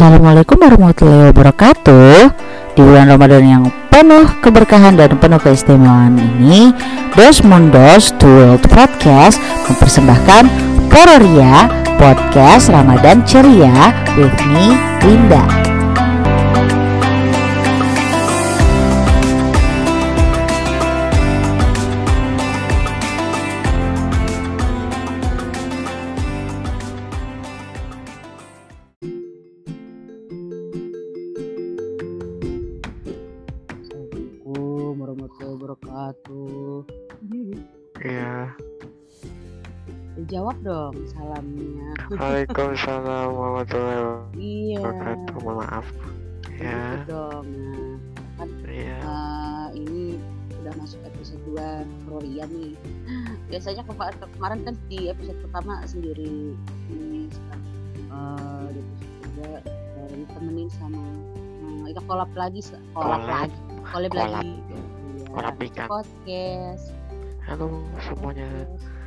Assalamualaikum warahmatullahi wabarakatuh. Di bulan Ramadan yang penuh keberkahan dan penuh keistimewaan ini Dos Mundos to World Podcast mempersembahkan Pororia Podcast Ramadan Ceria with me, Linda Iya. Jawab dong salamnya Waalaikumsalam warahmatullahi Iya wabarakatuh. Mohon maaf. Ya. Gitu dong Nah, kan Iya. eh, ini udah masuk episode 2 Roria nih biasanya kema- kemarin kan di episode pertama sendiri ini sekarang eh, di episode kedua eh, ditemenin sama eh, kita collab lagi Collab. lagi Collab. lagi Iya. Collab ikan. podcast Halo semuanya.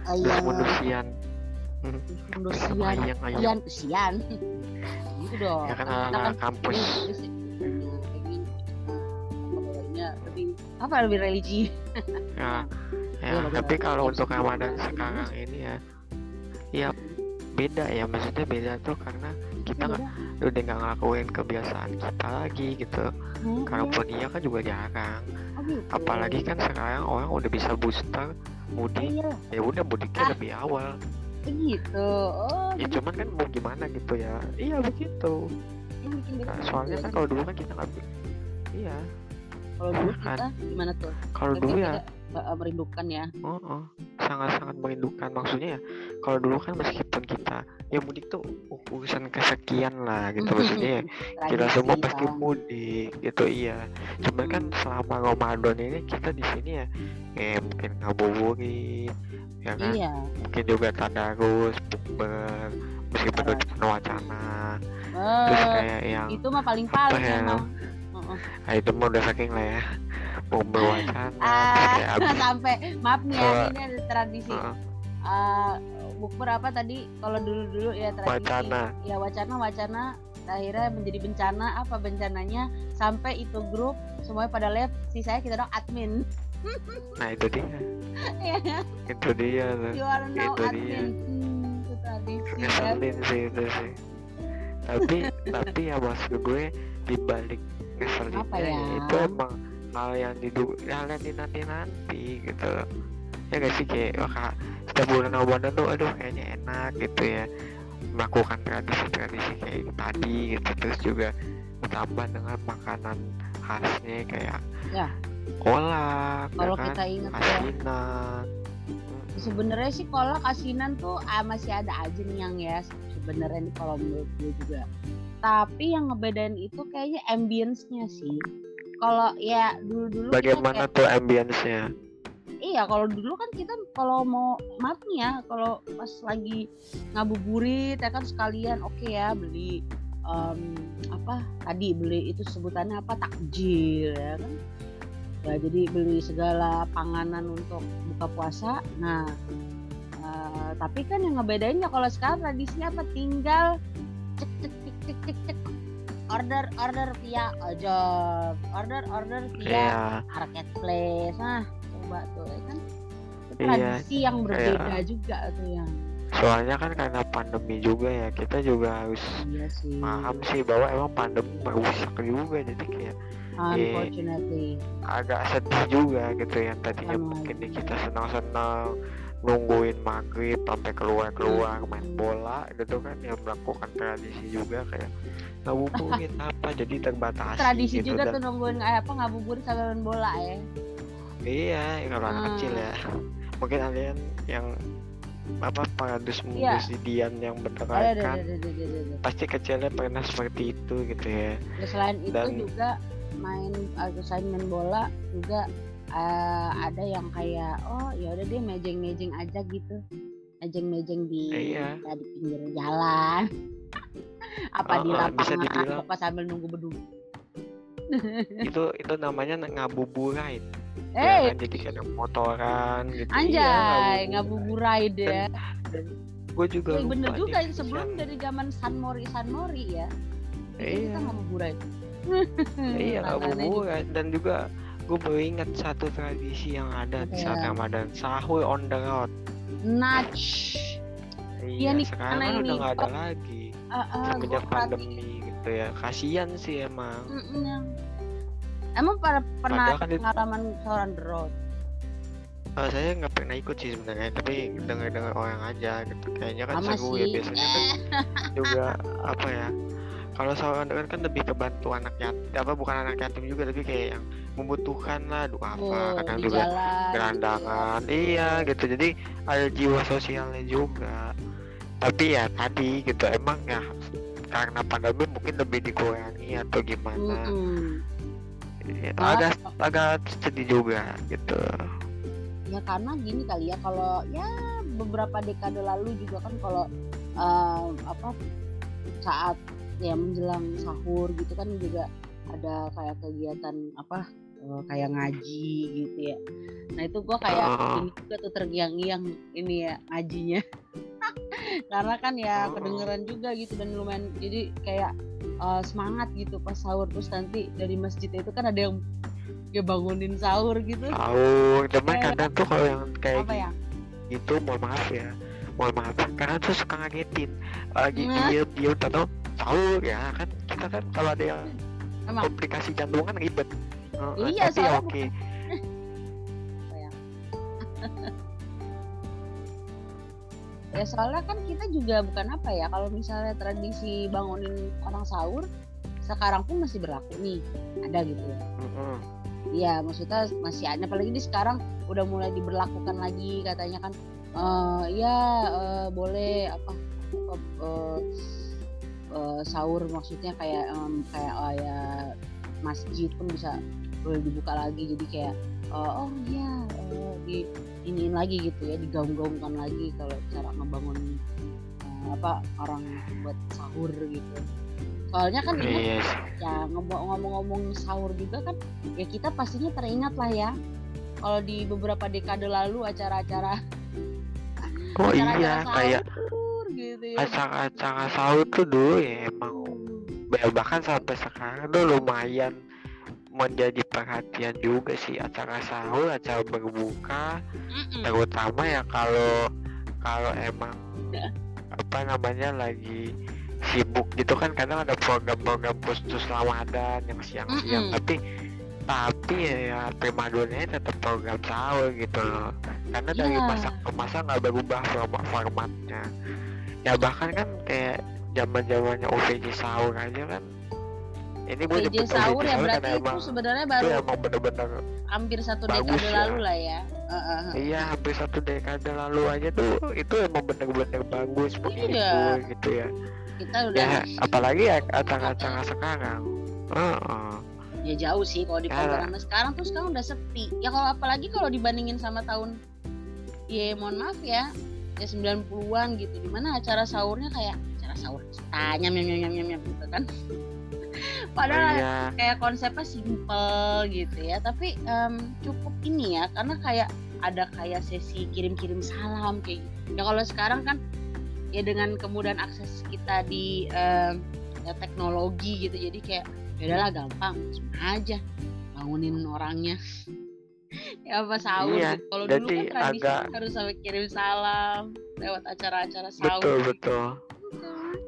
ayam Terus mundusian. Indosian Ayang ayang. Sian Sian gitu dong Ya kan anak kampus. Iya, iya, iya, lebih apa lebih religi Ya. Iya, Ya, betul. tapi kalau untuk Ramadan sekarang ini ya, ya beda ya maksudnya beda tuh karena kita nggak udah nggak ngelakuin kebiasaan kita lagi gitu. Hmm, kalaupun iya kan juga jarang. Oh gitu. apalagi kan sekarang orang udah bisa booster Oh, mudik. Iya. Ya udah mudiknya Ah. lebih awal. Begitu oh ya cuman kan mau gimana gitu ya. Iya begitu. Beda Nah, soalnya kan kalau dulu kan kita nggak iya kalau dulu kan. kita gimana tuh kalau dulu ya tidak, eh, merindukan ya oh, oh, sangat-sangat merindukan maksudnya ya kalau dulu kan meskipun kita ya mudik tuh urusan kesekian lah gitu maksudnya ya kita semua pasti Bang. mudik gitu iya cuman kan selama Ramadan ini kita di sini ya eh mungkin ngabuburit ya kan iya mungkin juga tadarus bukber meskipun Tadarus. penuh wacana terus Eh, kayak yang itu mah paling paling ya? emang. Nah, itu mah udah saking lah ya. Bukber wacana terus ah kayak abis. sampai maaf nih ya ini ada tradisi. Heeh. eh bukber apa tadi? Kalau dulu dulu ya tradisi. Wacana. Ya wacana wacana. Akhirnya menjadi bencana apa bencananya? Sampai itu grup semuanya pada left si saya kita dong admin. Nah itu dia. Iya, itu dia you are now Itu dia. admin. Hmm, itu tradisi ya. ngeselin sih itu sih. Tapi tapi ya maksud gue dibalik Apa ya? itu emang hal yang didu hal yang dinanti nanti gitu ya gak sih kayak wah Kak, setiap bulan Ramadan tuh aduh kayaknya enak gitu ya melakukan tradisi-tradisi kayak tadi gitu terus juga ditambah dengan makanan khasnya kayak Ya. kolak ya kalau kan? kita ingat ya asinan sebenarnya sih kalau asinan tuh ah, masih ada aja nih yang ya sebenarnya kalau menurut gue juga tapi yang ngebedain itu kayaknya ambience-nya sih. Kalau ya dulu dulu bagaimana tuh ambience-nya? Iya kalau dulu kan kita kalau mau maaf nih ya kalau pas lagi ngabuburit ya kan sekalian oke ya beli em, apa tadi beli itu sebutannya apa takjil ya kan. Ya jadi beli segala panganan untuk buka puasa. Nah eh, tapi kan yang ngebedainnya kalau sekarang tradisinya apa? Tinggal cek cek cek cek cek cek order order via ojol. Order order via Iya. Marketplace. Nah coba tuh ya kan? Itu Iya, tradisi yang berbeda juga tuh yang soalnya kan karena pandemi juga ya kita juga harus iya sih. paham sih bahwa emang pandemi merusak juga jadi kayak unfortunately. agak sedih juga gitu yang tadinya mungkin kita senang-senang nungguin maghrib sampai keluar-keluar main bola gitu kan yang melakukan tradisi juga kayak ngabuburit apa jadi terbatasi tradisi gitu juga dan tuh nungguin eh, apa ngabuburit sambil main bola ya iya kalau anak Hmm. kecil ya mungkin kalian yang apa paradus Iya. mundus Dian yang kan ada. pasti kecilnya pernah seperti itu gitu ya Ya, selain itu Dan- juga main atau selain main bola juga eh, ada yang kayak oh ya udah deh mejeng-mejeng aja gitu. Mejeng-mejeng di Iya. ya, di pinggir jalan. Apa di oh, bisa lapangan dibilang. apa sambil nunggu beduk. Itu itu namanya ngabuburit eh ya kan jadi kayak motoran gitu. Anjay ngabuburit ya. Gue juga Wih, bener juga nih, itu sebelum yang- dari zaman San Mori San Mori ya Jadi kita Iya. ngabuburit. iya dan juga gue baru ingat satu tradisi yang ada di saat Iya. Ramadan sahur on the road Nudge. iya, nih, sekarang kan ini, udah nggak ada oh, lagi semenjak perhatiin. pandemi gitu ya kasihan sih emang Mm-mm, yang- Emang pada pernah kan pengalaman sahur on the road? Eh, saya nggak pernah ikut sih sebenarnya tapi dengar-dengar orang aja gitu kayaknya kan Sama seru sih. ya biasanya kan juga apa ya kalau sahur on the road kan lebih ke bantu anak yatim apa bukan anak yatim juga tapi kayak yang membutuhkan lah doa apa? Oh, kadang juga gerandangan. Iya gitu. Jadi ada jiwa sosialnya juga. Tapi ya tadi gitu. Emang ya karena pandemi mungkin lebih dikurangi atau gimana? Mm-mm. Ya, Malah agak agak sedih juga gitu. Ya karena gini kali ya kalau ya beberapa dekade lalu juga kan kalau eh, apa saat ya menjelang sahur gitu kan juga ada kayak kegiatan apa eh, kayak ngaji gitu ya. Nah itu gua kayak Oh. ini juga tuh terngiang-ngiang ini ya ngajinya. Karena kan ya Oh. kedengeran juga gitu dan lumayan jadi kayak eh, semangat gitu pas sahur. Terus nanti dari masjid itu kan ada yang ya bangunin sahur gitu. Tahu cuman Kayak- kadang tuh kalau yang kayak apa ya? gitu mohon maaf ya mohon maaf. Karena tuh suka ngagetin lagi Nah. diem diem tahu sahur ya kan. Kita kan kalau ada yang Emang. komplikasi jantung kan ribet Heeh, Iya, tapi ya soalnya oke. ya soalnya kan kita juga bukan apa ya kalau misalnya tradisi bangunin orang sahur sekarang pun masih berlaku nih ada gitu ya. Iya maksudnya masih ada apalagi di sekarang udah mulai diberlakukan lagi katanya kan eh ya eh, boleh apa eh, eh, sahur maksudnya kayak em, kayak oh, ya masjid pun bisa boleh dibuka lagi jadi kayak eh, oh iya eh, di iniin lagi gitu ya digaung-gaungkan lagi kalau cara ngebangun eh, apa orang buat sahur gitu soalnya kan ingat Iya sih. ya ngomong- ngomong-ngomong sahur juga kan ya kita pastinya teringat lah ya kalau di beberapa dekade lalu acara-acara Oh acara-acara iya, kayak sahur gitu ya acara-acara sahur tuh dulu ya emang ya bahkan sampai sekarang tuh lumayan menjadi perhatian juga sih acara sahur, acara berbuka, Mm-mm. terutama ya kalau kalau emang Ya. apa namanya lagi sibuk gitu kan kadang ada program-program khusus Ramadan yang siang-siang Mm-mm. tapi tapi ya, ya primadonanya tetap program sahur gitu loh karena dari Ya. masa ke masa nggak berubah format formatnya ya bahkan kan kayak zaman zamannya OVJ sahur aja kan ini gue PJ sahur ya berarti itu emang sebenarnya itu baru emang bener-bener hampir satu dekade ya. lalu lah ya Heeh. iya hampir satu dekade lalu aja tuh itu emang bener-bener bagus menghibur Iya. gitu ya kita udah ya apalagi ya acara-acara sekarang Heeh. ya jauh sih kalau di Ya. sama sekarang tuh sekarang udah sepi ya kalau apalagi kalau dibandingin sama tahun ya mohon maaf ya ya 90-an gitu di mana acara sahurnya kayak acara sahur tanya nyam nyam nyam nyam gitu kan padahal iya kayak konsepnya simple gitu ya tapi em, cukup ini ya karena kayak ada kayak sesi kirim-kirim salam kayak gitu. ya kalau sekarang kan ya dengan kemudahan akses kita di em, ya teknologi gitu jadi kayak ya udahlah gampang langsung aja bangunin orangnya ya apa sahur Iya, gitu. kalau dulu kan tradisi agak- harus sampai kirim salam lewat acara-acara sahur betul gitu. betul.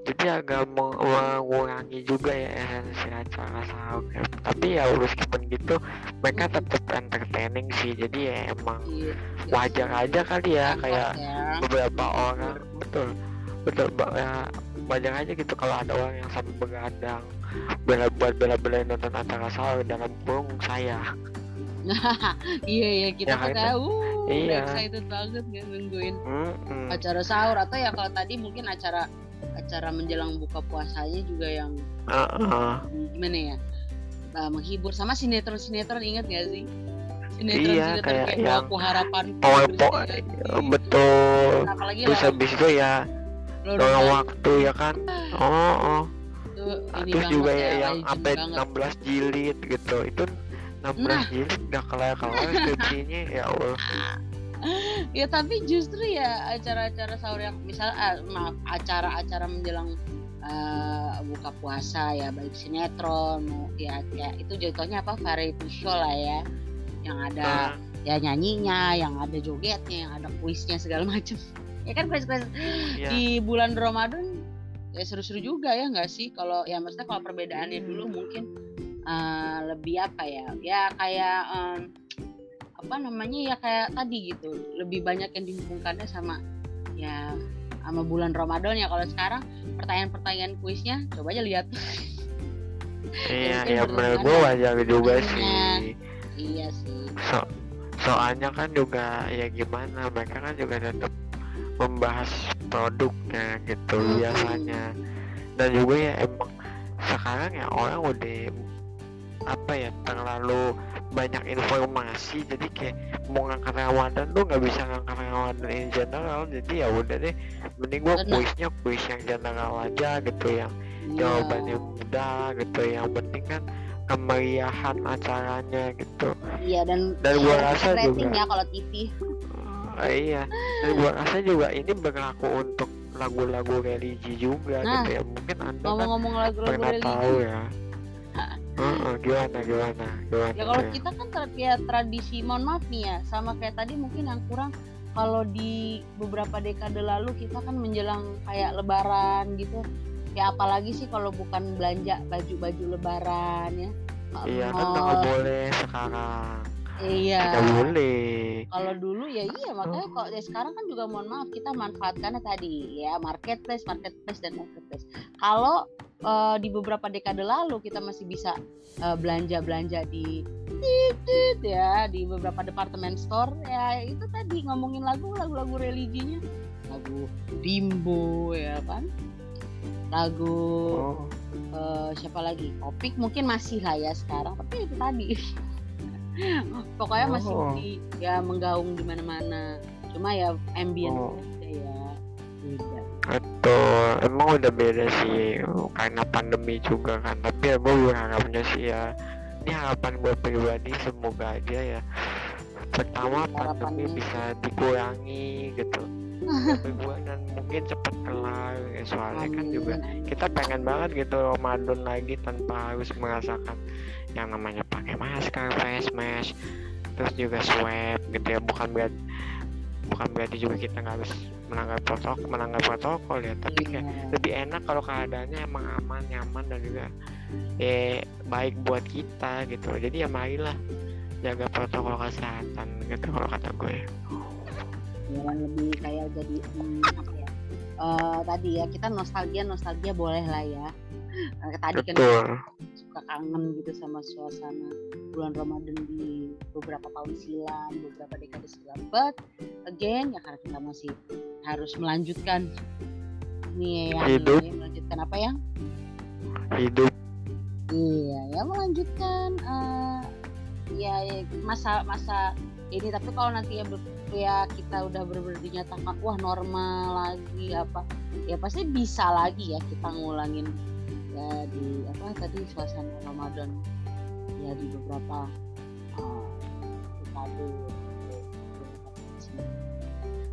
Jadi agak meng- mengurangi juga ya esensi acara sahur ya. tapi ya meskipun gitu mereka tetap entertaining sih jadi ya emang Iya, wajar aja kali ya Angkat kayak ya. beberapa orang betul betul ya, wajar aja gitu kalau ada orang yang sampai begadang bela buat bela-belain nonton acara sahur dalam kurung saya iya iya kita Ya, kan? uh udah Iya. excited banget gitu nungguin Mm-mm. acara sahur atau ya kalau tadi mungkin acara acara menjelang buka puasanya juga yang Heeh. gimana ya? Uh, menghibur sama sinetron sinetron ingat gak sih? Sinetron Iya, sinetron kayak kayak yang aku harapan Power po betul. Apalagi terus habis itu ya Dance waktu ya kan? Oh, oh. tuh ini terus juga ya, ya yang sampai banget. 16 jilid gitu. Itu 16 Nah. jilid gak kelar-kelar skripsinya ya Allah ya tapi justru ya acara-acara sahur yang misal ah, maaf acara-acara menjelang eh, buka puasa ya baik sinetron ya kayak itu jatuhnya apa variety show lah ya. Yang ada Nah, ya nyanyinya yang ada jogetnya yang ada kuisnya segala macam. Ya kan kuis-kuis iya. di bulan Ramadan ya seru-seru juga ya nggak sih? Kalau ya maksudnya kalau perbedaannya Hmm. dulu mungkin eh, lebih apa ya? Ya kayak em, apa namanya ya kayak tadi gitu lebih banyak yang dihubungkannya sama ya sama bulan Ramadan ya kalau sekarang pertanyaan-pertanyaan kuisnya coba aja lihat Iya, ya menurut gue wajar juga Iya. sih. iya sih So, soalnya kan juga ya gimana mereka kan juga tetap membahas produknya gitu Mm-mm. biasanya dan juga ya emang sekarang ya orang udah apa ya terlalu banyak informasi jadi kayak mau ngangkat Ramadan tuh nggak bisa ngangkat Ramadan in general jadi ya udah deh. Mending gua kuisnya kuis yang general aja gitu yang Iya. jawabannya mudah gitu yang penting kan kemeriahan acaranya gitu. Iya dan Dan gua ya, rasa juga- ya kalau TV Ah, iya. Dan gua rasa juga ini berlaku untuk lagu-lagu religi juga Nah, gitu ya. Mungkin anda kan ngomong-ngomong lagu-lagu pernah religi. tahu ya Heeh, gimana gimana gimana ya kalau tuh? kita kan ter- kayak tradisi mohon maaf nih ya sama kayak tadi mungkin yang kurang kalau di beberapa dekade lalu kita kan menjelang kayak lebaran gitu ya apalagi sih kalau bukan belanja baju-baju lebaran ya iya kan nggak boleh sekarang iya. Boleh kalau dulu ya iya makanya kok ya sekarang kan juga mohon maaf kita manfaatkannya tadi ya marketplace marketplace dan marketplace. Kalau eh, di beberapa dekade lalu kita masih bisa belanja belanja di tit, tit, ya di beberapa departemen store ya itu tadi ngomongin lagu lagu lagu religinya. Lagu bimbo ya kan? Lagu oh. eh, siapa lagi? Opik mungkin masih lah ya sekarang tapi itu tadi pokoknya masih Oh. di, ya menggaung di mana-mana. Cuma ya ambience Oh. aja ya. Beda. Betul. Emang udah beda sih karena pandemi juga kan. Tapi ya gue berharapnya sih ya ini harapan gue pribadi semoga aja ya pertama pandemi bisa dikurangi gitu. Dan mungkin cepet kelar ya soalnya kan juga Amin. kita pengen banget gitu Ramadan lagi tanpa harus merasakan yang namanya pakai masker, face mask, terus juga swab gitu ya. Bukan berarti bukan berarti juga kita nggak harus melanggar protokol melanggar protokol ya. Tapi kayak Iya. lebih enak kalau keadaannya emang aman nyaman dan juga eh baik buat kita gitu. Jadi ya marilah jaga protokol kesehatan gitu kalau kata gue. Yang lebih kayak jadi hmm, apa ya eh, tadi ya kita nostalgia nostalgia boleh lah ya. Eh, tadi kan betul kangen gitu sama suasana bulan Ramadan di beberapa tahun silam, beberapa dekade silam. But again ya karena kita masih harus melanjutkan nih ya Hidup. melanjutkan apa ya? hidup Iya ya melanjutkan eh, ya ya, masa masa ini tapi kalau nanti ya, ya kita udah benar-benar dinyatakan wah normal lagi apa ya pasti bisa lagi ya kita ngulangin ya di apa tadi suasana Ramadan ya di beberapa uh,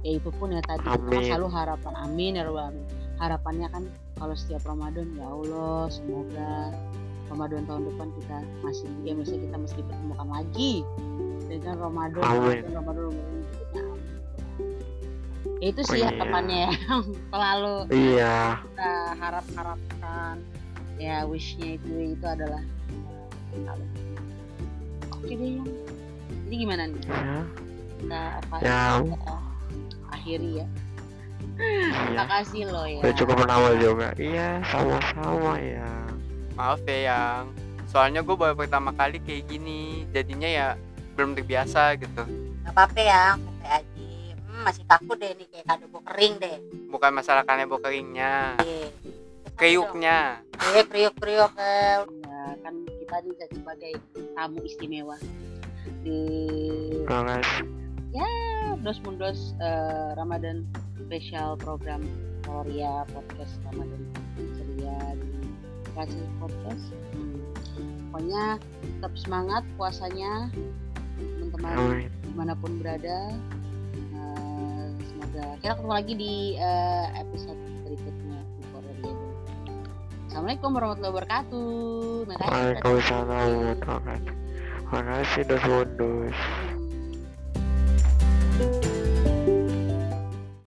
ya itu pun ya tadi Amin. selalu harapan amin ya Rabbal alamin harapannya kan kalau setiap Ramadan ya Allah semoga Ramadan tahun depan kita masih ya misalnya kita masih dipertemukan lagi dengan Ramadan Amin. Ramadan Ramadan, Ramadan berikutnya. ya itu sih Oh, iya. harapannya ya selalu iya kita harap-harapkan ya wishnya itu itu adalah eh, oke deh. Yang jadi gimana nih? Ya. Kita apa Ya. kita akhiri ya. Iya. Makasih loh ya. Udah cukup lama juga. Iya sama-sama ya. Maaf ya yang. Soalnya gue baru pertama kali kayak gini jadinya ya belum terbiasa gitu. Gak apa-apa ya, santai aja. Hmm, masih kaku deh nih kayak kado bau kering deh. bukan masalah kanebo keringnya Iya. Kriuknya Eh, kriuk kriuk eh. ya kan kita juga sebagai tamu istimewa di banget dos mundos eh, Ramadan special program Korea podcast Ramadan ceria di Racing Podcast Hmm. pokoknya tetap semangat puasanya teman-teman di mana pun berada Eh, semoga kita ketemu lagi di eh, episode Assalamualaikum warahmatullahi wabarakatuh. Waalaikumsalam warahmatullahi wabarakatuh. Makasih dos. Hmm.